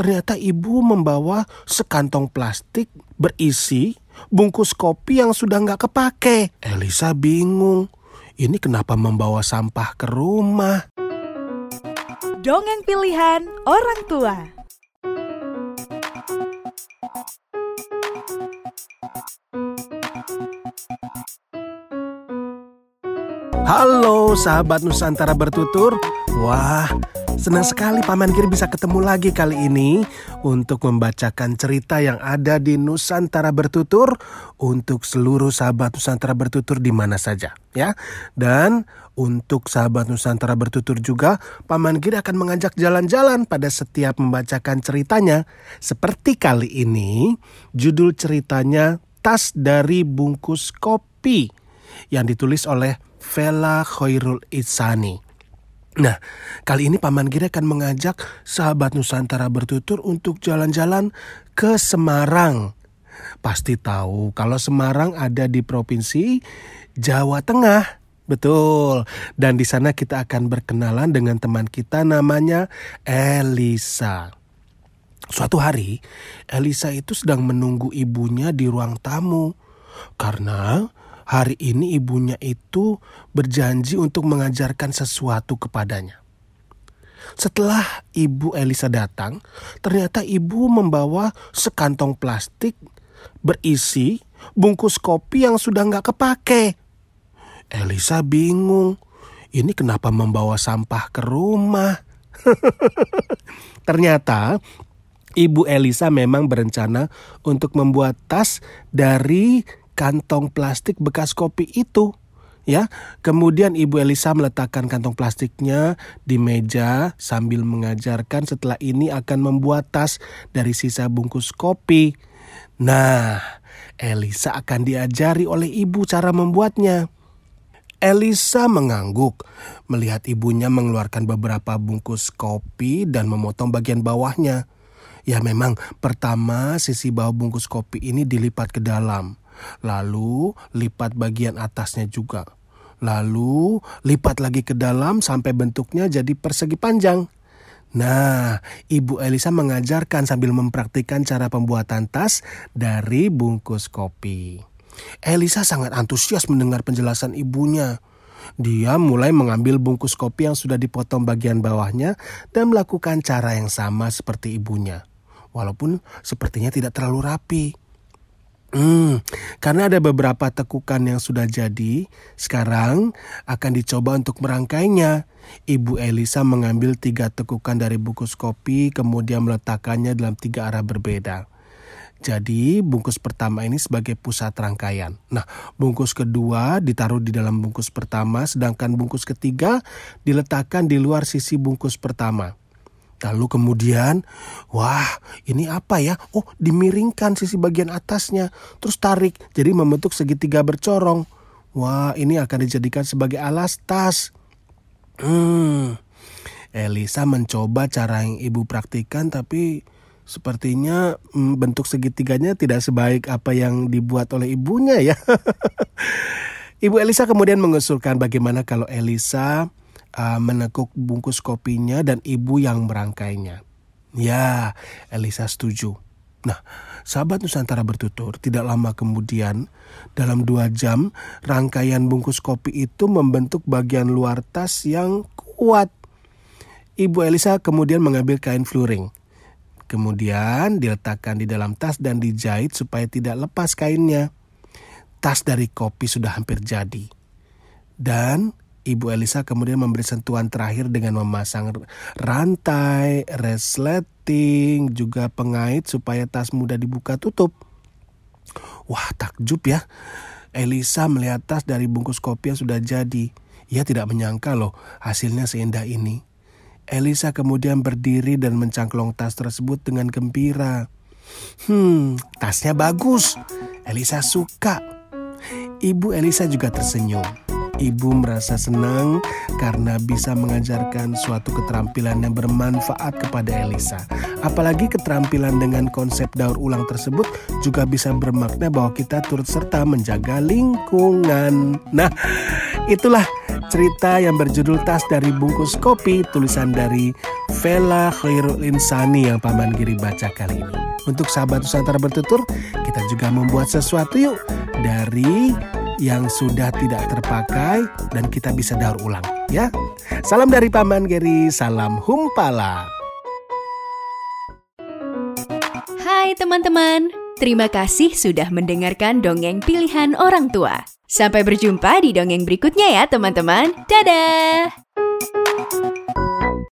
ternyata ibu membawa sekantong plastik berisi bungkus kopi yang sudah nggak kepake. Elisa bingung. Ini kenapa membawa sampah ke rumah? Dongeng pilihan orang tua. Halo sahabat Nusantara bertutur. Wah, senang sekali Paman Giri bisa ketemu lagi kali ini untuk membacakan cerita yang ada di Nusantara bertutur untuk seluruh sahabat Nusantara bertutur di mana saja, ya. Dan untuk sahabat Nusantara bertutur juga, Paman Giri akan mengajak jalan-jalan pada setiap membacakan ceritanya. Seperti kali ini, judul ceritanya Tas dari Bungkus Kopi yang ditulis oleh Vela Khairul Isani. Nah, kali ini Paman Giri akan mengajak sahabat Nusantara bertutur untuk jalan-jalan ke Semarang. Pasti tahu kalau Semarang ada di provinsi Jawa Tengah. Betul. Dan di sana kita akan berkenalan dengan teman kita namanya Elisa. Suatu hari, Elisa itu sedang menunggu ibunya di ruang tamu. Karena hari ini ibunya itu berjanji untuk mengajarkan sesuatu kepadanya. Setelah ibu Elisa datang, ternyata ibu membawa sekantong plastik berisi bungkus kopi yang sudah nggak kepake. Elisa bingung, ini kenapa membawa sampah ke rumah? Ternyata Ibu Elisa memang berencana untuk membuat tas dari kantong plastik bekas kopi itu ya. Kemudian Ibu Elisa meletakkan kantong plastiknya di meja sambil mengajarkan setelah ini akan membuat tas dari sisa bungkus kopi. Nah, Elisa akan diajari oleh ibu cara membuatnya. Elisa mengangguk melihat ibunya mengeluarkan beberapa bungkus kopi dan memotong bagian bawahnya. Ya memang pertama sisi bawah bungkus kopi ini dilipat ke dalam. Lalu lipat bagian atasnya juga. Lalu lipat lagi ke dalam sampai bentuknya jadi persegi panjang. Nah, Ibu Elisa mengajarkan sambil mempraktikkan cara pembuatan tas dari bungkus kopi. Elisa sangat antusias mendengar penjelasan ibunya. Dia mulai mengambil bungkus kopi yang sudah dipotong bagian bawahnya dan melakukan cara yang sama seperti ibunya. Walaupun sepertinya tidak terlalu rapi. Hmm, karena ada beberapa tekukan yang sudah jadi, sekarang akan dicoba untuk merangkainya. Ibu Elisa mengambil tiga tekukan dari bungkus kopi, kemudian meletakkannya dalam tiga arah berbeda. Jadi bungkus pertama ini sebagai pusat rangkaian. Nah, bungkus kedua ditaruh di dalam bungkus pertama, sedangkan bungkus ketiga diletakkan di luar sisi bungkus pertama. Lalu kemudian, wah ini apa ya? Oh dimiringkan sisi bagian atasnya, terus tarik, jadi membentuk segitiga bercorong. Wah ini akan dijadikan sebagai alas tas. Hmm, Elisa mencoba cara yang ibu praktikan tapi sepertinya hmm, bentuk segitiganya tidak sebaik apa yang dibuat oleh ibunya ya. ibu Elisa kemudian mengusulkan bagaimana kalau Elisa uh, menekuk bungkus kopinya dan ibu yang merangkainya. Ya, Elisa setuju. Nah, sahabat Nusantara bertutur, tidak lama kemudian, dalam dua jam, rangkaian bungkus kopi itu membentuk bagian luar tas yang kuat. Ibu Elisa kemudian mengambil kain fluring. Kemudian diletakkan di dalam tas dan dijahit supaya tidak lepas kainnya. Tas dari kopi sudah hampir jadi. Dan Ibu Elisa kemudian memberi sentuhan terakhir dengan memasang rantai, resleting, juga pengait supaya tas mudah dibuka tutup. Wah takjub ya. Elisa melihat tas dari bungkus kopi yang sudah jadi. Ia tidak menyangka loh hasilnya seindah ini. Elisa kemudian berdiri dan mencangklong tas tersebut dengan gembira. Hmm, tasnya bagus. Elisa suka. Ibu Elisa juga tersenyum. Ibu merasa senang karena bisa mengajarkan suatu keterampilan yang bermanfaat kepada Elisa. Apalagi keterampilan dengan konsep daur ulang tersebut juga bisa bermakna bahwa kita turut serta menjaga lingkungan. Nah, itulah cerita yang berjudul Tas dari Bungkus Kopi tulisan dari Vela Khairul Insani yang Paman Giri baca kali ini. Untuk sahabat Nusantara bertutur, kita juga membuat sesuatu yuk dari yang sudah tidak terpakai dan kita bisa daur ulang ya. Salam dari Paman Giri, salam humpala. Hai teman-teman, terima kasih sudah mendengarkan dongeng pilihan orang tua. Sampai berjumpa di dongeng berikutnya ya teman-teman. Dadah!